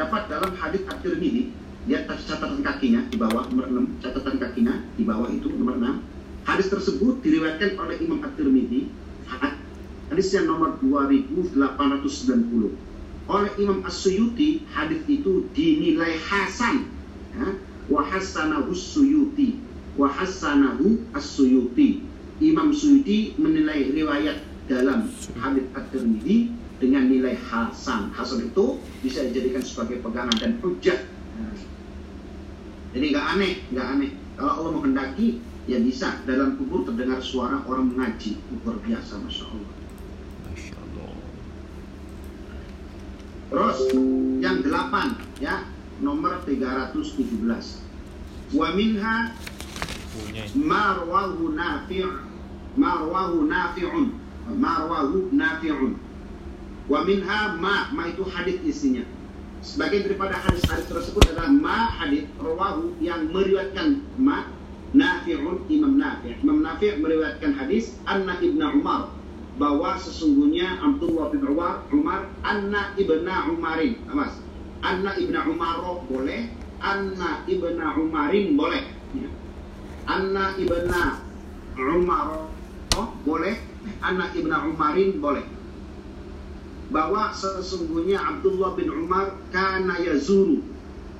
terdapat dalam hadis At-Tirmidzi di atas catatan kakinya di bawah nomor 6 catatan kakinya di bawah itu nomor 6 hadis tersebut diriwayatkan oleh Imam At-Tirmidzi hadis yang nomor 2890 oleh Imam As-Suyuti hadis itu dinilai hasan ya, wa hasanahu Suyuti wa hasanahu As-Suyuti. Imam Suyuti menilai riwayat dalam hadis At-Tirmidzi dengan nilai hasan. Hasan itu bisa dijadikan sebagai pegangan dan hujah. Jadi nggak aneh, nggak aneh. Kalau Allah menghendaki, ya bisa. Dalam kubur terdengar suara orang mengaji. Luar biasa, Masya Allah. Masya Allah. Terus, yang delapan, ya, nomor 317. Wa minha marwahu nafi' marwahu nafi'un marwahu nafi'un wa minha ma ma itu hadis isinya. Sebagian daripada hadis-hadis tersebut adalah ma hadis rawahu yang meriwayatkan ma nafi'un imam nafi' imam nafi' meriwayatkan hadis anna ibnu umar bahwa sesungguhnya Abdullah bin Umar Umar anna ibna Umarin. Awas. Anna ibna Umar boleh anna ibna Umarin boleh. Ya. Anna ibna Umar boleh Anna ibna Umarin boleh bahwa sesungguhnya Abdullah bin Umar kana yazuru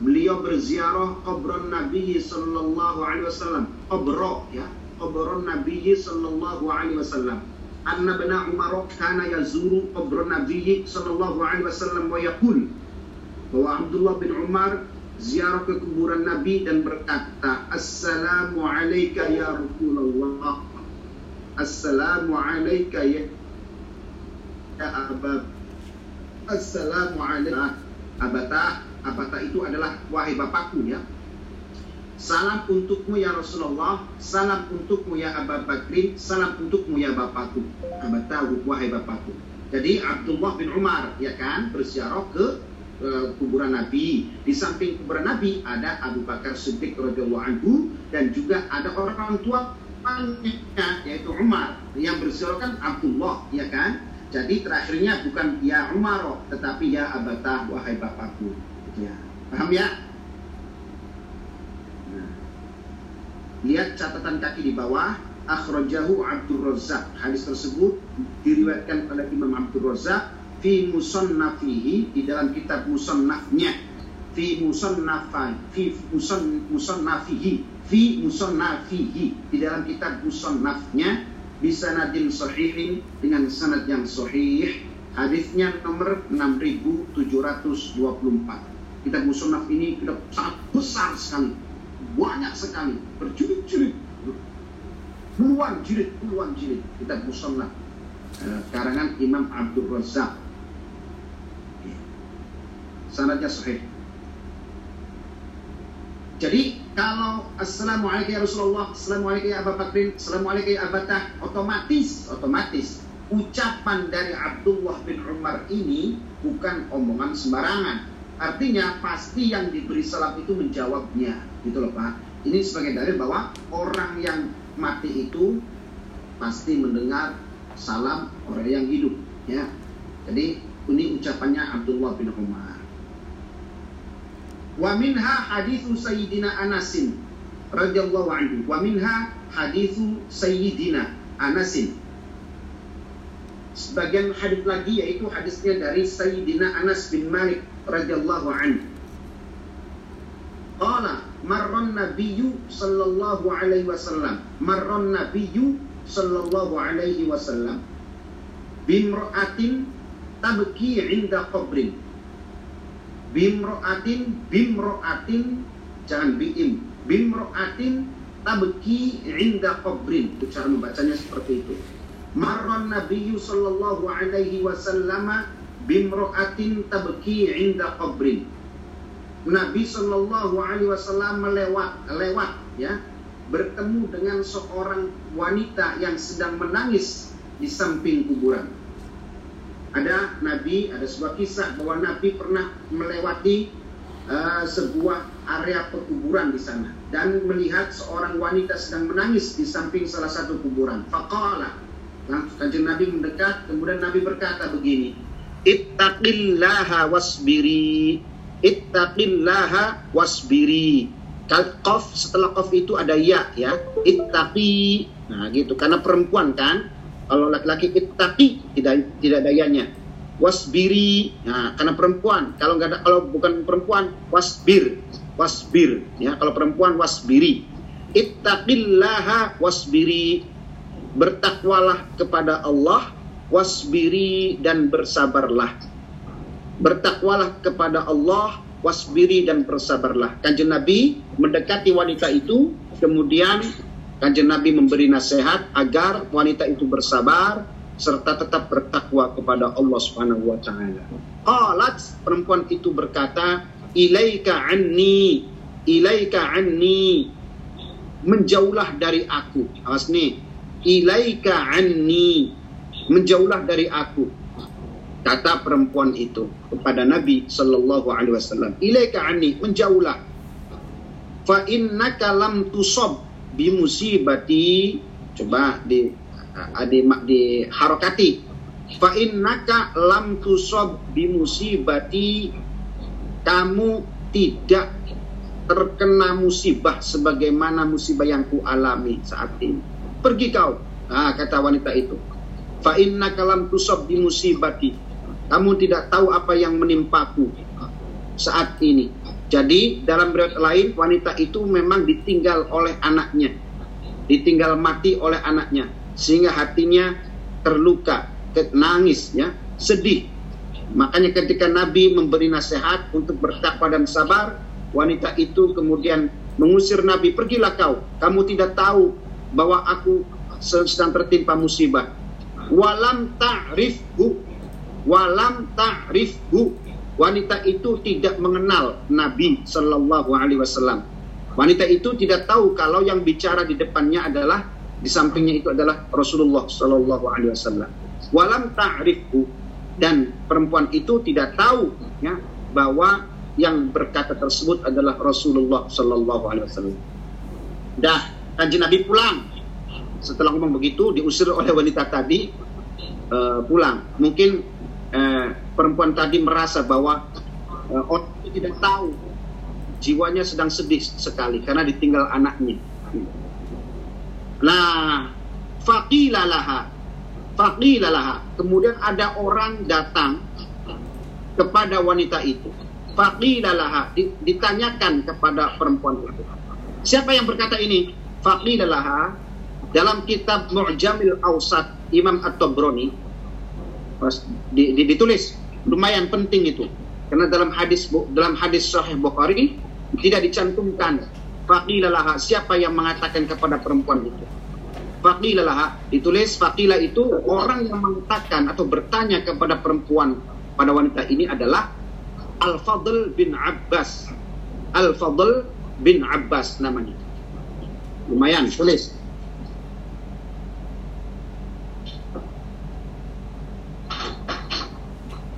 beliau berziarah kubron Nabi sallallahu alaihi wasallam kubro ya kubron Nabi sallallahu alaihi wasallam Anna bin Umar kana yazuru kubron Nabi sallallahu alaihi wasallam wa yaqul bahwa Abdullah bin Umar ziarah ke kuburan Nabi dan berkata, Assalamu alayka ya Rasulullah. Assalamu alayka ya Abab. Assalamu alayka Abata. Abata itu adalah wahai bapakku ya. Salam untukmu ya Rasulullah, salam untukmu ya Abu Bakrin, salam untukmu ya bapakku. Abata wahai bapakku. Jadi Abdullah bin Umar ya kan berziarah ke uh, kuburan Nabi. Di samping kuburan Nabi ada Abu Bakar Siddiq radhiyallahu anhu dan juga ada orang tua yaitu Umar yang bersiarkan Abdullah ya kan. Jadi terakhirnya bukan ya Umar tetapi ya Abatah wahai bapakku. Ya. Paham ya? Nah. Lihat catatan kaki di bawah akhrajahu Abdul Razzaq. Hadis tersebut diriwayatkan oleh Imam Abdul Razzaq fi musannafihi di dalam kitab musannafnya fi musannafai fi musan musannafihi fi musannafihi di dalam kitab musannafnya bisanadin sahihin dengan sanad yang sahih. Hadisnya nomor 6724 kitab musannaf ini kitab sangat besar sekali. Banyak sekali. Berjilid-jilid. Puluhan jilid puluhan jilid kitab musannaf. Eh, karangan Imam Abdul Razak sanadnya sahih. Jadi kalau Assalamualaikum ya Rasulullah, Assalamualaikum ya Abu Bakrin, Assalamualaikum ya Abatah, otomatis, otomatis ucapan dari Abdullah bin Umar ini bukan omongan sembarangan. Artinya pasti yang diberi salam itu menjawabnya, gitu loh Pak. Ini sebagai dalil bahwa orang yang mati itu pasti mendengar salam orang yang hidup, ya. Jadi ini ucapannya Abdullah bin Umar. Wa minha hadithu Sayyidina Anasin radhiyallahu anhu. Wa minha hadithu Sayyidina Anasin. Sebagian hadis lagi yaitu hadisnya dari Sayyidina Anas bin Malik radhiyallahu anhu. Qala marran nabiyyu sallallahu alaihi wasallam. Marran nabiyyu sallallahu alaihi wasallam. Bimra'atin tabki 'inda qabrin bimroatin bimroatin jangan biim bimroatin tabki inda qabrin. Itu cara membacanya seperti itu. Marron nabiyyu sallallahu alaihi wasallam bimroatin tabki inda qabrin. Nabi sallallahu alaihi wasallam melewat lewat ya bertemu dengan seorang wanita yang sedang menangis di samping kuburan ada Nabi, ada sebuah kisah bahwa Nabi pernah melewati uh, sebuah area perkuburan di sana dan melihat seorang wanita sedang menangis di samping salah satu kuburan. Faqala, langsung Nabi mendekat, kemudian Nabi berkata begini, Ittaqillaha wasbiri. ittaqillaha wasbiri Qaf setelah qaf itu ada ya ya ittaqi nah gitu karena perempuan kan kalau laki-laki ittaqi tidak tidak ada yanya wasbiri. Nah karena perempuan. Kalau nggak ada kalau bukan perempuan wasbir. Wasbir. Ya kalau perempuan wasbiri. Ittaqillaha wasbiri. Bertakwalah kepada Allah wasbiri dan bersabarlah. Bertakwalah kepada Allah wasbiri dan bersabarlah. Kanjeng Nabi mendekati wanita itu kemudian kanjeng Nabi memberi nasihat agar wanita itu bersabar serta tetap bertakwa kepada Allah Subhanahu wa taala. Qalat perempuan itu berkata, "Ilaika anni, ilaika anni." Menjauhlah dari aku. Awas nih. Ilaika anni. Menjauhlah dari aku. Kata perempuan itu kepada Nabi sallallahu alaihi wasallam, "Ilaika anni, menjauhlah." Fa innaka lam tusab bi musibati. Coba di di, di harokati. Fa innaka lam tusab bi musibati kamu tidak terkena musibah sebagaimana musibah yang ku alami saat ini. Pergi kau. Nah, kata wanita itu. Fa innaka lam tusab bi musibati kamu tidak tahu apa yang menimpaku saat ini jadi dalam riwayat lain wanita itu memang ditinggal oleh anaknya ditinggal mati oleh anaknya sehingga hatinya terluka, nangis ya, sedih. Makanya ketika Nabi memberi nasihat untuk bertakwa dan sabar, wanita itu kemudian mengusir Nabi, "Pergilah kau, kamu tidak tahu bahwa aku sedang tertimpa musibah." Walam ta'rifhu, walam ta'rifhu. Wanita itu tidak mengenal Nabi Shallallahu alaihi wasallam. Wanita itu tidak tahu kalau yang bicara di depannya adalah di sampingnya itu adalah Rasulullah Shallallahu Alaihi Wasallam. Walam ta'rifku dan perempuan itu tidak tahu ya bahwa yang berkata tersebut adalah Rasulullah Shallallahu Alaihi Wasallam. Dah kanjeng Nabi pulang. Setelah ngomong begitu diusir oleh wanita tadi uh, pulang. Mungkin uh, perempuan tadi merasa bahwa uh, orang itu tidak tahu jiwanya sedang sedih sekali karena ditinggal anaknya. Nah, faqilalaha. Faqilalaha. Kemudian ada orang datang kepada wanita itu. Faqilalaha. Ditanyakan kepada perempuan itu. Siapa yang berkata ini? Faqilalaha. Dalam kitab Mu'jamil Awsat Imam At-Tabrani ditulis. Lumayan penting itu. Karena dalam hadis dalam hadis Sahih Bukhari tidak dicantumkan. Faqilalaha siapa yang mengatakan kepada perempuan itu? Faqilalaha ditulis faqila itu orang yang mengatakan atau bertanya kepada perempuan pada wanita ini adalah Al-Fadl bin Abbas. Al-Fadl bin Abbas namanya. Lumayan tulis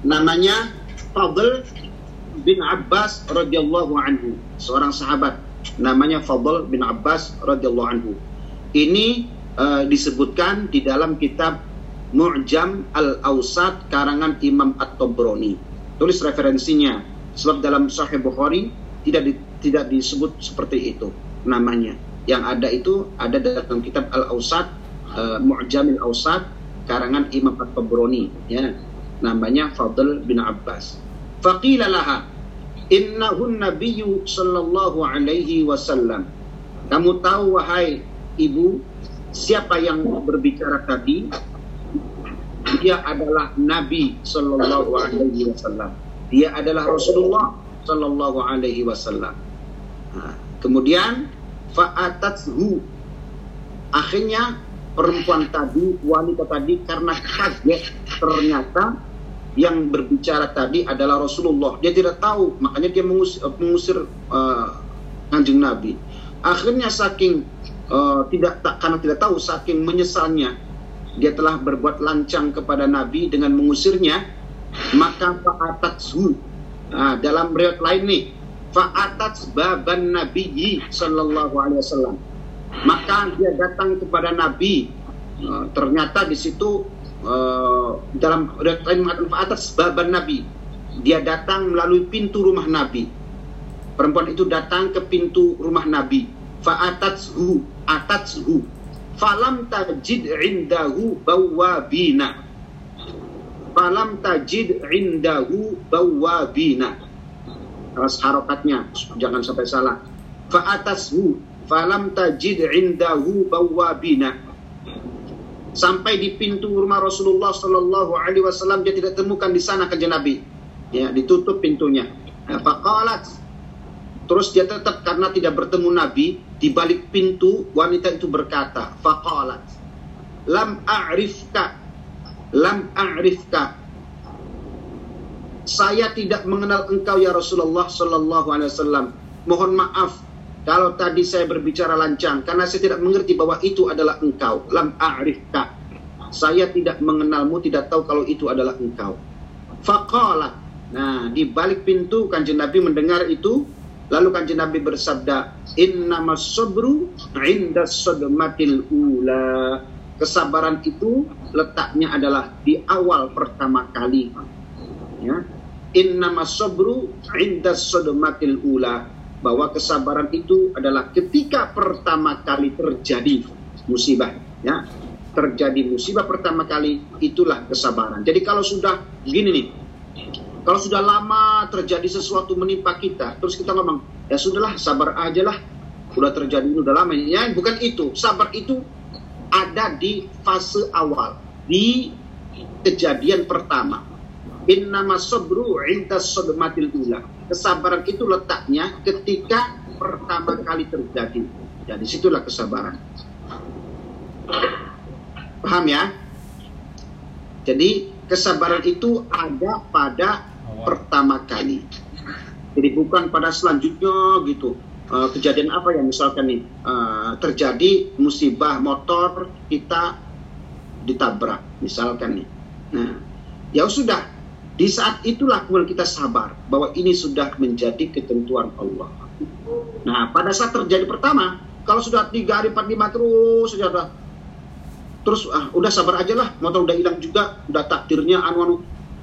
namanya Fadl bin Abbas radhiyallahu anhu. Seorang sahabat. Namanya Fadl bin Abbas radhiyallahu anhu. Ini uh, disebutkan di dalam kitab Mu'jam Al-Awsat karangan Imam At-Tabrani. Tulis referensinya. Sebab dalam Sahih Bukhari tidak di, tidak disebut seperti itu namanya. Yang ada itu ada dalam kitab Al-Awsat uh, Mu'jam Al-Awsat karangan Imam At-Tabrani ya namanya Fadl bin Abbas. Faqila laha innahun nabiyyu sallallahu alaihi wasallam. Kamu tahu wahai ibu siapa yang berbicara tadi? Dia adalah Nabi sallallahu alaihi wasallam. Dia adalah Rasulullah sallallahu alaihi wasallam. Kemudian fa'atathu. Akhirnya perempuan tadi wanita tadi karena kaget ternyata yang berbicara tadi adalah Rasulullah. Dia tidak tahu, makanya dia mengusir, mengusir uh, kanjeng Nabi. Akhirnya saking uh, tidak tak karena tidak tahu, saking menyesalnya dia telah berbuat lancang kepada Nabi dengan mengusirnya, maka fa'atatsu. Nah, dalam riwayat lain nih, fa'atat baban Nabi sallallahu alaihi wasallam. Maka dia datang kepada Nabi. Uh, ternyata di situ uh, dalam lain mengatakan atas baban Nabi dia datang melalui pintu rumah Nabi. Perempuan itu datang ke pintu rumah Nabi. Fa'atatshu, atatshu. Falam tajid indahu bawabina. Falam tajid indahu bawabina. Alas harokatnya, jangan sampai salah. Fa'atashu, falam tajid indahu bawabina. Sampai di pintu rumah Rasulullah Sallallahu Alaihi Wasallam dia tidak temukan di sana kanjeng Nabi. Ya, ditutup pintunya. Nah, Faqalat. Terus dia tetap karena tidak bertemu Nabi di balik pintu wanita itu berkata, Faqalat. Lam a'rifka. Lam a'rifka. Saya tidak mengenal engkau ya Rasulullah Sallallahu Alaihi Wasallam. Mohon maaf kalau tadi saya berbicara lancang karena saya tidak mengerti bahwa itu adalah engkau. Lam a'rifka. Saya tidak mengenalmu, tidak tahu kalau itu adalah engkau. Faqalat. Nah, di balik pintu kanjeng Nabi mendengar itu, lalu kanjeng Nabi bersabda, "Innamas sabru 'inda sadmatil ula." Kesabaran itu letaknya adalah di awal pertama kali. Ya. Innamas sabru 'inda sadmatil ula bahwa kesabaran itu adalah ketika pertama kali terjadi musibah ya. Terjadi musibah pertama kali itulah kesabaran. Jadi kalau sudah gini nih kalau sudah lama terjadi sesuatu menimpa kita terus kita ngomong ya sudahlah sabar aja lah. Udah terjadi ini udah lama. Ya bukan itu. Sabar itu ada di fase awal di kejadian pertama. Innama sabru inda sodmatil ula kesabaran itu letaknya ketika pertama kali terjadi. Ya, di situlah kesabaran. Paham ya? Jadi kesabaran itu ada pada pertama kali. Jadi bukan pada selanjutnya gitu. Uh, kejadian apa ya misalkan nih uh, terjadi musibah motor kita ditabrak misalkan nih. Nah, ya sudah di saat itulah kemudian kita sabar bahwa ini sudah menjadi ketentuan Allah. Nah, pada saat terjadi pertama, kalau sudah tiga hari, empat lima terus saja udah, terus ah, udah sabar aja lah, motor udah hilang juga, udah takdirnya anu anu.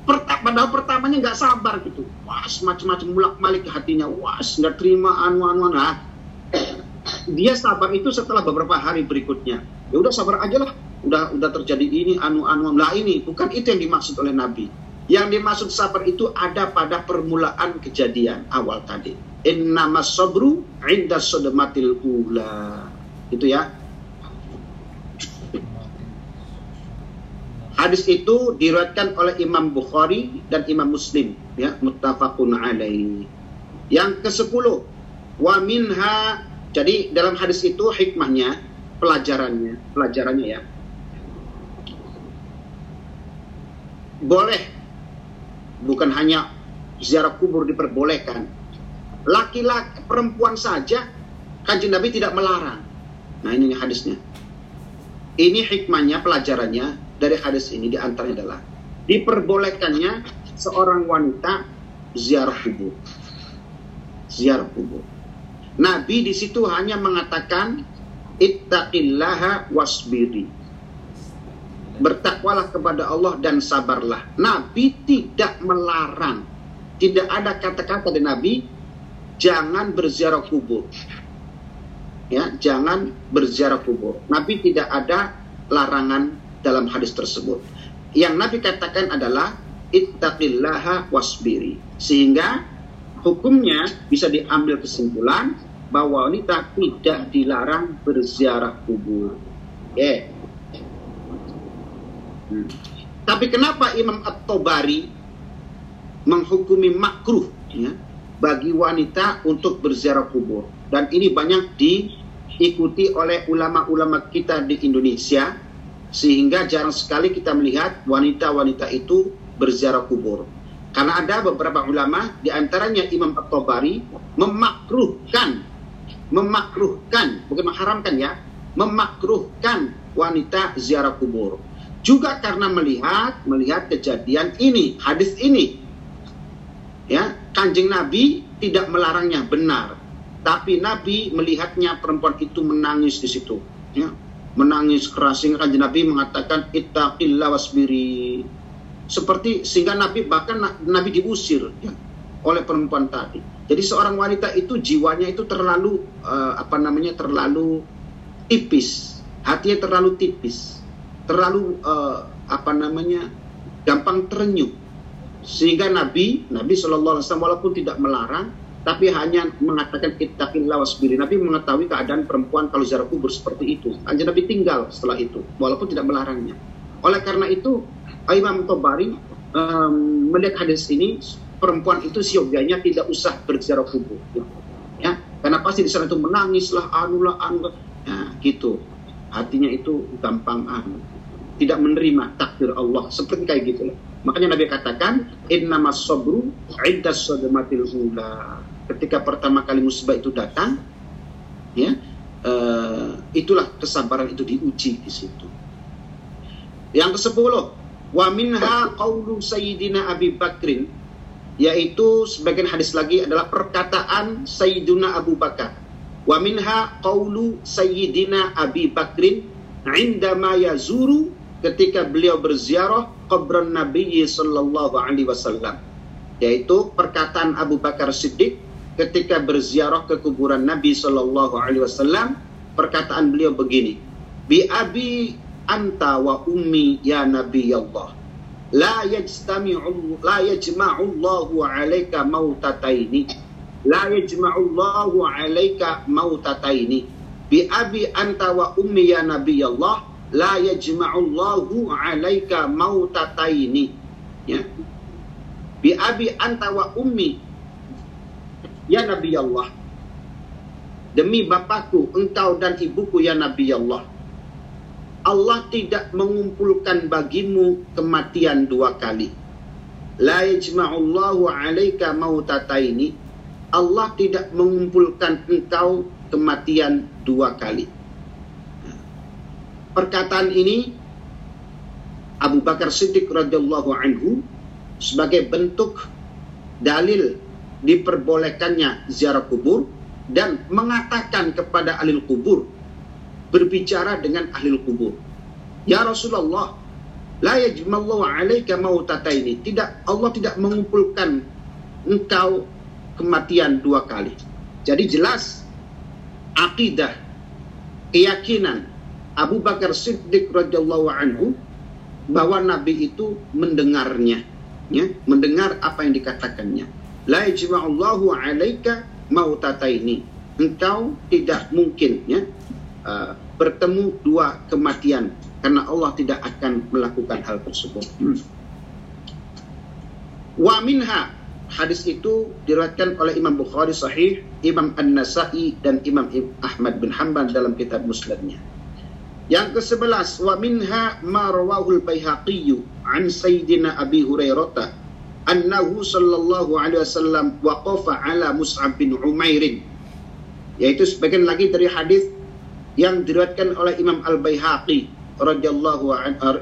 Pertama, padahal pertamanya nggak sabar gitu, wah macam-macam mulak malik hatinya, wah nggak terima anu anu nah. Dia sabar itu setelah beberapa hari berikutnya. Ya udah sabar aja lah, udah udah terjadi ini anu anu lah ini bukan itu yang dimaksud oleh Nabi. Yang dimaksud sabar itu ada pada permulaan kejadian awal tadi. Innama sabru inda sodematil ula. Itu ya. Hadis itu diriwayatkan oleh Imam Bukhari dan Imam Muslim ya muttafaqun alaih. Yang ke-10 wa minha jadi dalam hadis itu hikmahnya pelajarannya pelajarannya ya boleh bukan hanya ziarah kubur diperbolehkan. Laki-laki perempuan saja kanjeng Nabi tidak melarang. Nah ini hadisnya. Ini hikmahnya, pelajarannya dari hadis ini di antaranya adalah diperbolehkannya seorang wanita ziarah kubur. Ziarah kubur. Nabi di situ hanya mengatakan ittaqillaha wasbiri bertakwalah kepada Allah dan sabarlah. Nabi tidak melarang. Tidak ada kata-kata dari Nabi jangan berziarah kubur. Ya, jangan berziarah kubur. Nabi tidak ada larangan dalam hadis tersebut. Yang Nabi katakan adalah ittaqillaha wasbiri. Sehingga hukumnya bisa diambil kesimpulan bahwa wanita tidak dilarang berziarah kubur. Yeah. Tapi kenapa Imam At-Tabari menghukumi makruh ya, bagi wanita untuk berziarah kubur? Dan ini banyak diikuti oleh ulama-ulama kita di Indonesia sehingga jarang sekali kita melihat wanita-wanita itu berziarah kubur. Karena ada beberapa ulama di antaranya Imam At-Tabari memakruhkan memakruhkan bukan mengharamkan ya, memakruhkan wanita ziarah kubur juga karena melihat melihat kejadian ini, hadis ini. Ya, Kanjeng Nabi tidak melarangnya benar, tapi Nabi melihatnya perempuan itu menangis di situ, ya. Menangis keras sehingga Kanjeng Nabi mengatakan ittaqillah wasbiri. seperti sehingga Nabi bahkan na- Nabi diusir ya, oleh perempuan tadi. Jadi seorang wanita itu jiwanya itu terlalu eh, apa namanya terlalu tipis, hatinya terlalu tipis, terlalu eh, apa namanya gampang terenyuh. Sehingga Nabi Nabi Shallallahu Alaihi Wasallam walaupun tidak melarang, tapi hanya mengatakan ittaqillah wasbiri. Nabi mengetahui keadaan perempuan kalau ziarah kubur seperti itu. Hanya Nabi tinggal setelah itu, walaupun tidak melarangnya. Oleh karena itu, Imam Tobari em, melihat hadis ini, perempuan itu siogyanya tidak usah berziarah kubur. Ya, karena pasti di sana itu menangis lah, anu lah, anu lah. Nah, gitu. Hatinya itu gampang anu. Tidak menerima takdir Allah. Seperti kayak gitu. Makanya Nabi katakan, innamas sabru. Ketika pertama kali musibah itu datang, ya, eh, itulah kesabaran itu diuji di situ. Yang ke-10, wa minha qaulu sayyidina Abi Bakrin yaitu sebagian hadis lagi adalah perkataan Sayyidina Abu Bakar. Wa minha qaulu Sayyidina Abi Bakrin indama yazuru ketika beliau berziarah kubran Nabi sallallahu alaihi wasallam. Yaitu perkataan Abu Bakar Siddiq ketika berziarah ke kuburan Nabi sallallahu alaihi wasallam, perkataan beliau begini. Bi abi anta wa ummi ya Nabi Allah. La yajtami'u la yajma'u Allahu 'alaika mautataini. La yajma'u Allahu 'alaika mautataini. Bi abi anta wa ummi ya Nabi Allah. La yajma'u Allahu 'alaika mautataini. Ya. Bi abi anta wa ummi ya Nabi Allah. Demi bapakku, engkau dan ibuku ya Nabi Allah. Allah tidak mengumpulkan bagimu kematian dua kali. La yajma'ullahu 'alaika mautataini. Allah tidak mengumpulkan engkau kematian dua kali. Perkataan ini Abu Bakar Siddiq radhiyallahu anhu sebagai bentuk dalil diperbolehkannya ziarah kubur dan mengatakan kepada ahli kubur berbicara dengan ahli kubur. Ya Rasulullah, la yajmallahu alaika mautataini. Tidak Allah tidak mengumpulkan engkau kematian dua kali. Jadi jelas akidah keyakinan Abu Bakar Siddiq radhiyallahu anhu bahwa Nabi itu mendengarnya, ya, mendengar apa yang dikatakannya. La yajma'ullahu alaika mautataini. Engkau tidak mungkin ya uh, bertemu dua kematian karena Allah tidak akan melakukan hal tersebut. Wa minha hadis itu diriwayatkan oleh Imam Bukhari sahih, Imam An-Nasa'i dan Imam Ahmad bin Hanbal dalam kitab Musnadnya. Yang ke-11 wa minha ma rawahul Baihaqi an Sayyidina Abi Hurairah annahu sallallahu alaihi wasallam waqafa ala Mus'ab bin Umair. Yaitu sebagian lagi dari hadis yang diriwayatkan oleh Imam Al-Baihaqi radhiyallahu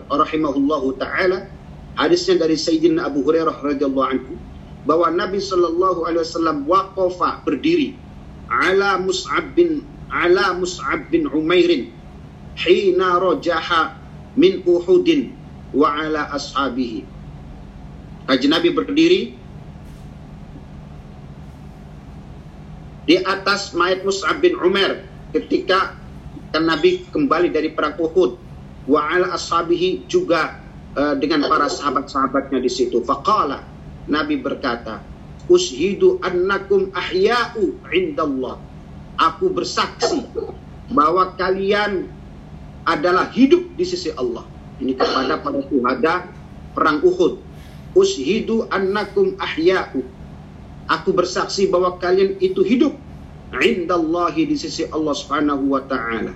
rahimahullahu taala. Hadisnya dari Sayyidina Abu Hurairah radhiyallahu anhu bahwa Nabi sallallahu alaihi wasallam waqafa berdiri ala Mus'ab bin ala Mus'ab bin Umair hina rajaha min Uhudin wa ala ashabihi. Haji Nabi berdiri di atas mayat Mus'ab bin Umar ketika kan Nabi kembali dari perang Uhud. Wa ala ashabihi juga uh, dengan para sahabat-sahabatnya di situ. Faqala Nabi berkata ushidu annakum ahya'u indallah. Aku bersaksi bahwa kalian adalah hidup di sisi Allah. Ini kepada para syuhada perang Uhud. Ushidu annakum ahya'u. Aku bersaksi bahwa kalian itu hidup indallahi di sisi Allah Subhanahu wa taala.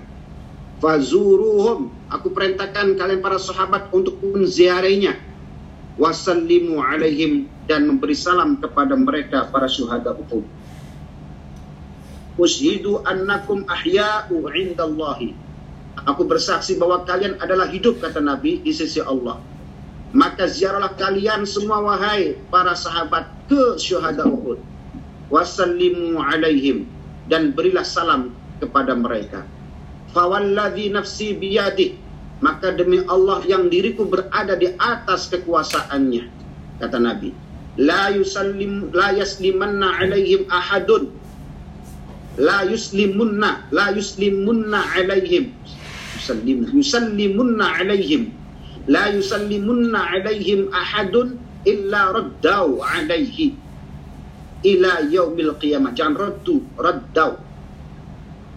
Fazuruhum. Aku perintahkan kalian para sahabat untuk menziarahinya. Wasallimu alaihim dan memberi salam kepada mereka para syuhada Uhud. Ushidu annakum ahya'u indallahi aku bersaksi bahwa kalian adalah hidup kata Nabi di sisi Allah. Maka ziarahlah kalian semua wahai para sahabat ke syuhada Uhud. Wasallimu alaihim dan berilah salam kepada mereka. Fawalladhi nafsi biyadih maka demi Allah yang diriku berada di atas kekuasaannya kata Nabi. La yusallim la yaslimanna alaihim ahadun. La yuslimunna la yuslimunna alaihim yusallim yusallimunna alaihim. La yusallimunna alaihim ahadun illa raddau alaihi ila yaumil qiyamah. Jangan raddu raddau.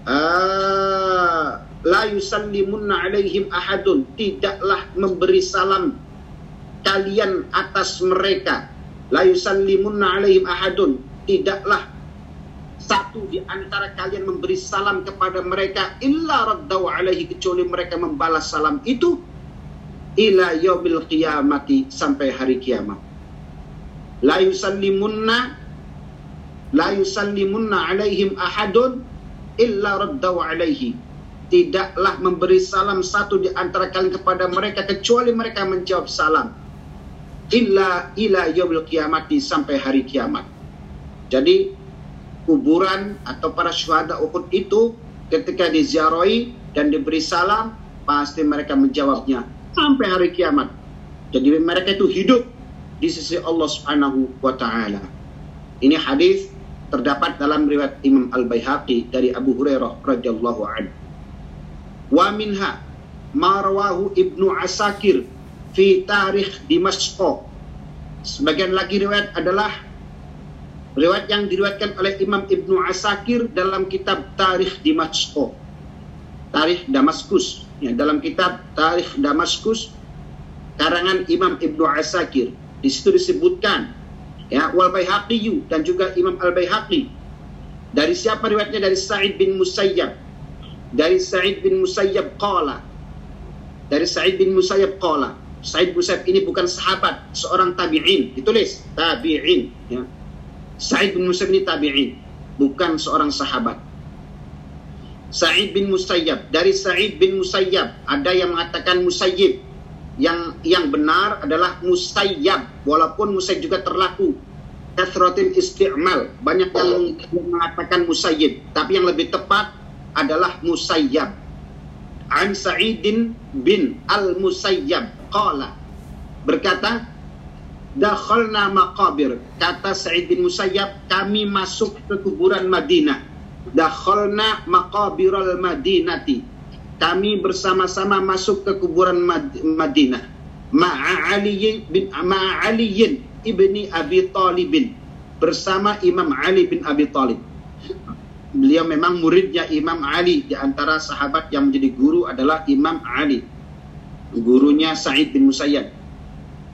Ah, la yusallimunna alaihim tidaklah memberi salam kalian atas mereka. La yusallimunna alaihim ahadun. Tidaklah satu di antara kalian memberi salam kepada mereka illa raddau alaihi kecuali mereka membalas salam itu ila yaumil qiyamati sampai hari kiamat. La yusallimunna la yusallimunna alaihim ahadun illa raddau alaihi. Tidaklah memberi salam satu di antara kalian kepada mereka kecuali mereka menjawab salam illa ila yaumil qiyamati sampai hari kiamat. Jadi kuburan atau para syuhada Uhud itu ketika diziarahi dan diberi salam pasti mereka menjawabnya sampai hari kiamat jadi mereka itu hidup di sisi Allah Subhanahu wa taala ini hadis terdapat dalam riwayat Imam Al-Baihaqi dari Abu Hurairah radhiyallahu anhu. Wa minha ma rawahu Ibnu Asakir fi tarikh Dimashq. Sebagian lagi riwayat adalah riwayat yang diriwayatkan oleh Imam Ibnu Asakir dalam kitab Tarikh Dimashq. Tarikh Damaskus. Ya, dalam kitab Tarikh Damaskus karangan Imam Ibnu Asakir. Di situ disebutkan ya wal Baihaqi dan juga Imam Al Baihaqi dari siapa riwayatnya? Dari Sa'id bin Musayyab. Dari Sa'id bin Musayyab qala. Dari Sa'id bin Musayyab qala. Sa'id bin Musayyab ini bukan sahabat seorang tabi'in. Ditulis tabi'in ya Sa'id bin Musayyab ini tabi'in bukan seorang sahabat. Sa'id bin Musayyab dari Sa'id bin Musayyab ada yang mengatakan Musayyib. Yang yang benar adalah musayyab walaupun musayyib juga terlaku. Kasratin isti'mal banyak yang mengatakan musayyib. Tapi yang lebih tepat adalah musayyab an Sa'idin bin al-Musayyab qala. Berkata dakhalna maqabir kata Sa'id bin Musayyab kami masuk ke kuburan Madinah dakhalna maqabiral madinati kami bersama-sama masuk ke kuburan Madinah ma'a Ali bin ma'a Ali ibni Abi Talib bersama Imam Ali bin Abi Talib. Beliau memang muridnya Imam Ali di antara sahabat yang menjadi guru adalah Imam Ali. Gurunya Sa'id bin Musayyab.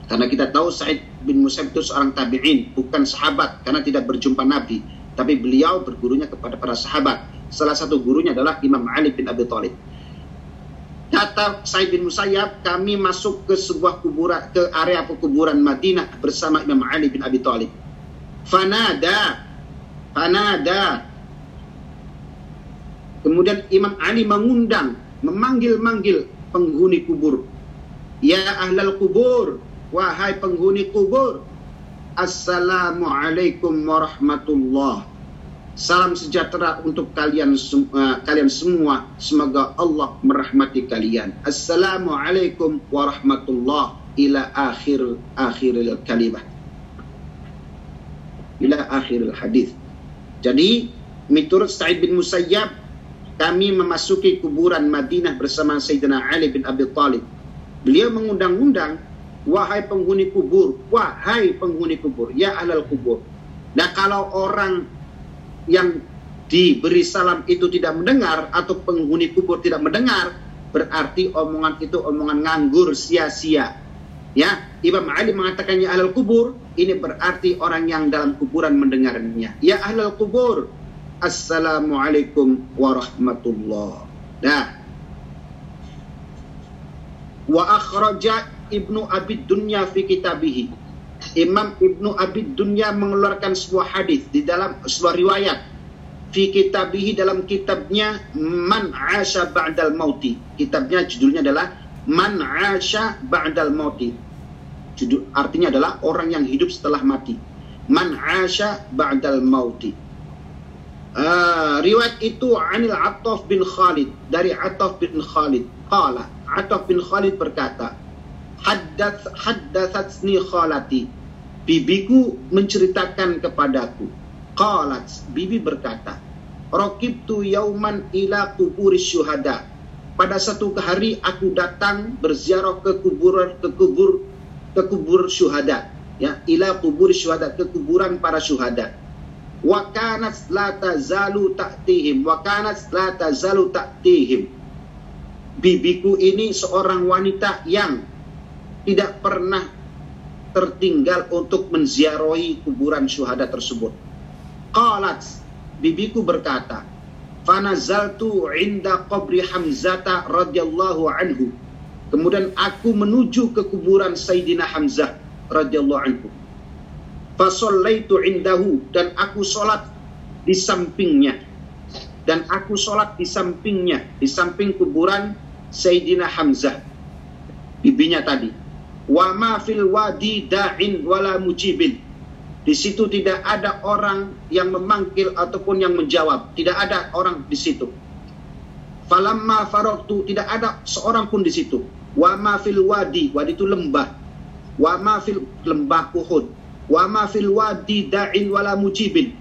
Karena kita tahu Sa'id bin Musayyab itu seorang tabi'in, bukan sahabat karena tidak berjumpa Nabi, tapi beliau bergurunya kepada para sahabat. Salah satu gurunya adalah Imam Ali bin Abi Talib. Kata Said bin Musayyab, kami masuk ke sebuah kuburan ke area pekuburan Madinah bersama Imam Ali bin Abi Thalib. Fanada, fanada. Kemudian Imam Ali mengundang, memanggil-manggil penghuni kubur. Ya ahlal kubur, wahai penghuni kubur. Assalamualaikum warahmatullahi Salam sejahtera untuk kalian uh, kalian semua. Semoga Allah merahmati kalian. Assalamualaikum warahmatullah ila akhir akhiril kalimah. Ila akhiril hadis. Jadi, menurut Sa'id bin Musayyab, kami memasuki kuburan Madinah bersama Sayyidina Ali bin Abi Talib. Beliau mengundang-undang, wahai penghuni kubur, wahai penghuni kubur, ya ahlal kubur. Nah kalau orang yang diberi salam itu tidak mendengar atau penghuni kubur tidak mendengar, berarti omongan itu omongan nganggur sia-sia. Ya, Imam Ali mengatakannya ahlul kubur, ini berarti orang yang dalam kuburan mendengarnya. Ya ahlul kubur, Assalamualaikum warahmatullah. Nah, wa akhraja Ibnu Abi Dunya fi kitabihi Imam Ibnu Abid Dunya mengeluarkan sebuah hadis di dalam sebuah riwayat fi kitabihi dalam kitabnya Man Asha Ba'dal Mauti. Kitabnya judulnya adalah Man Asha Ba'dal Mauti. Judul artinya adalah orang yang hidup setelah mati. Man Asha Ba'dal Mauti. Uh, riwayat itu Anil Attaf bin Khalid dari Attaf bin Khalid. Qala Ataf bin Khalid berkata, Haddathatsni khalati. Bibiku menceritakan kepadaku. Qalat, bibi berkata, Rokibtu yauman ila kubur syuhada. Pada satu hari aku datang berziarah ke kuburan ke kubur ke kubur syuhada ya ila kubur syuhada ke kuburan para syuhada wa kanat la tazalu ta'tihim wa kanat la tazalu ta'tihim bibiku ini seorang wanita yang tidak pernah tertinggal untuk menziarahi kuburan syuhada tersebut. Qalat bibiku berkata fanazaltu inda qabri Hamzata radhiyallahu anhu. Kemudian aku menuju ke kuburan Sayyidina Hamzah radhiyallahu anhu. Fasallaitu indahu dan aku sholat di sampingnya. Dan aku sholat di sampingnya di samping kuburan Sayyidina Hamzah. Bibinya tadi wa ma fil wadi da'in wala mujibin di situ tidak ada orang yang memanggil ataupun yang menjawab. Tidak ada orang di situ. Falamma faroktu tidak ada seorang pun di situ. Wa ma fil wadi, wadi itu lembah. Wa ma fil lembah Uhud. Wa ma fil wadi da'in wala mujibin.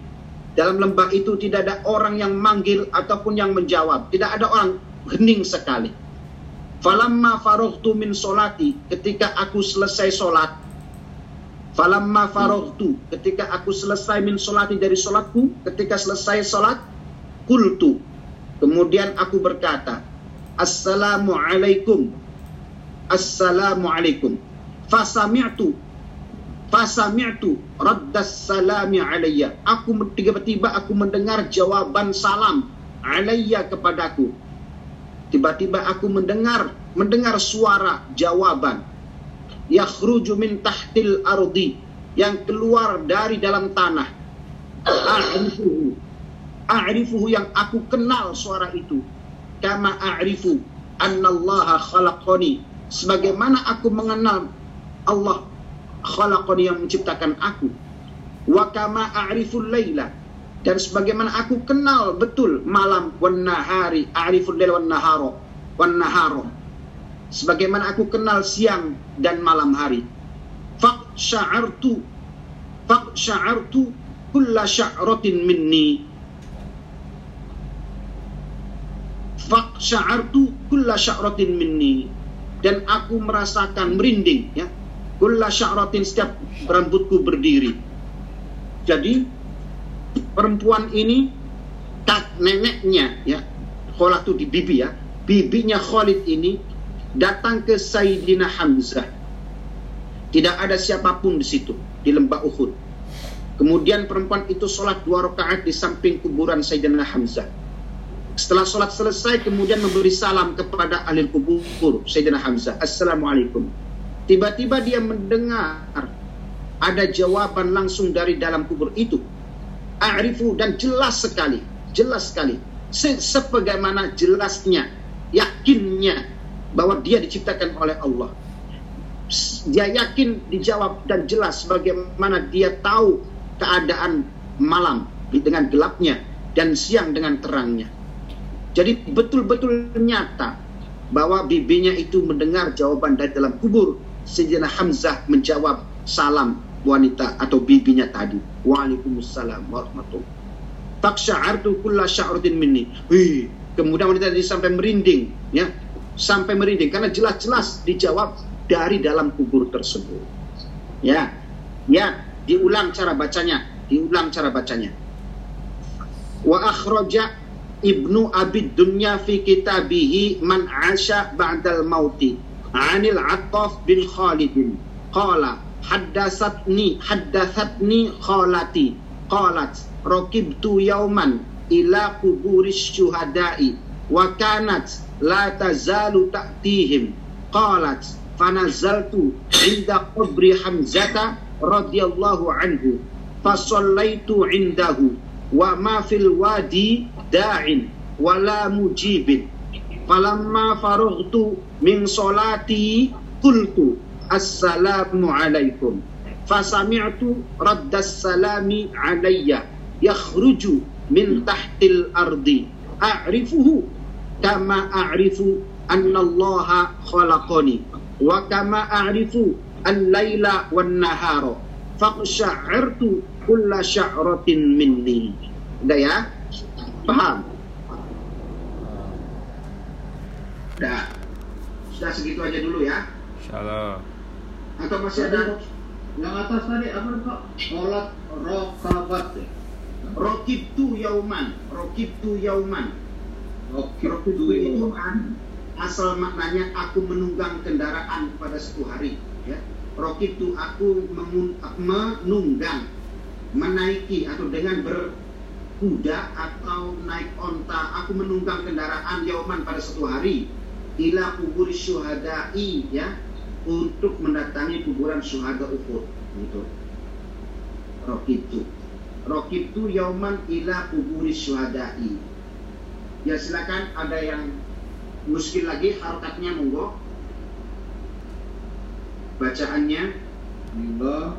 Dalam lembah itu tidak ada orang yang manggil ataupun yang menjawab. Tidak ada orang hening sekali. Falamma faroktu min solati, ketika aku selesai solat, Falamma faragtu ketika aku selesai min solati dari solatku, ketika selesai solat, kultu. Kemudian aku berkata, Assalamualaikum. Assalamualaikum. Fasami'tu. Fasami'tu raddas salami alayya. Aku tiba-tiba aku mendengar jawaban salam alayya kepadaku. Tiba-tiba aku mendengar mendengar suara jawaban. Yakhruju min tahtil ardi yang keluar dari dalam tanah. A'rifuhu. A'rifuhu yang aku kenal suara itu. Kama a'rifu annallaha khalaqani. Sebagaimana aku mengenal Allah khalaqani yang menciptakan aku. Wa kama a'riful laila dan sebagaimana aku kenal betul malam wan nahari a'riful laila wan nahara wan nahara sebagaimana aku kenal siang dan malam hari. Faqsya'artu faqsya'artu kulla sya'ratin minni. Faqsya'artu kulla sya'ratin minni. Dan aku merasakan merinding ya. Kulla sya'ratin setiap rambutku berdiri. Jadi perempuan ini kak neneknya ya. Khalid itu di bibi ya. Bibinya Khalid ini datang ke Sayyidina Hamzah. Tidak ada siapa pun di situ, di lembah Uhud. Kemudian perempuan itu sholat dua rakaat di samping kuburan Sayyidina Hamzah. Setelah sholat selesai, kemudian memberi salam kepada ahli kubur Sayyidina Hamzah. Assalamualaikum. Tiba-tiba dia mendengar ada jawaban langsung dari dalam kubur itu. A'rifu dan jelas sekali, jelas sekali. Sebagaimana jelasnya, yakinnya bahwa dia diciptakan oleh Allah. Dia yakin dijawab dan jelas bagaimana dia tahu keadaan malam dengan gelapnya dan siang dengan terangnya. Jadi betul-betul nyata bahwa bibinya itu mendengar jawaban dari dalam kubur. Sayyidina Hamzah menjawab salam wanita atau bibinya tadi. Waalaikumsalam warahmatullahi Taksya'artu kulla sya'rutin minni. Wih, kemudian wanita tadi sampai merinding, ya sampai merinding karena jelas-jelas dijawab dari dalam kubur tersebut. Ya, ya, diulang cara bacanya, diulang cara bacanya. Wa akhraja Ibnu Abi Dunya fi kitabihi man asha ba'dal mauti anil Attaf bin Khalid qala haddatsatni haddatsatni khalati. Qalat raqibtu yauman ila kuburis syuhada'i. Wa kanat la tazalu ta'tihim. Qalat fanazaltu inda qabri hamzata radhiyallahu anhu. Fasallaitu indahu. Wa ma fil wadi da'in wala mujibin. Falamma faraghtu min salati qultu assalamu alaikum fasami'tu raddas salami alayya yakhruju min tahtil ardi a'rifuhu kama a'rifu annallaha khalaqani wa kama a'rifu al-laila wan nahara faqsha'irtu kulla sya'ratin minni. Udah ya? Paham? Udah. Sudah segitu aja dulu ya. Insyaallah. Atau masih ada Yang atas tadi apa Pak? Sholat rokabat ya? Rokib tu yauman, rokib tu yauman. Rokib tu itu kan asal maknanya aku menunggang kendaraan pada satu hari. Ya. Rokib tu aku menunggang, menaiki atau dengan berkuda atau naik onta. Aku menunggang kendaraan yauman pada satu hari. Ila kubur syuhada'i ya untuk mendatangi kuburan syuhada Uhud gitu. Rokib tu. Rokib tu yauman ila kuburi syuhada'i. Ya silakan ada yang muskil lagi harokatnya monggo. Bacaannya Bila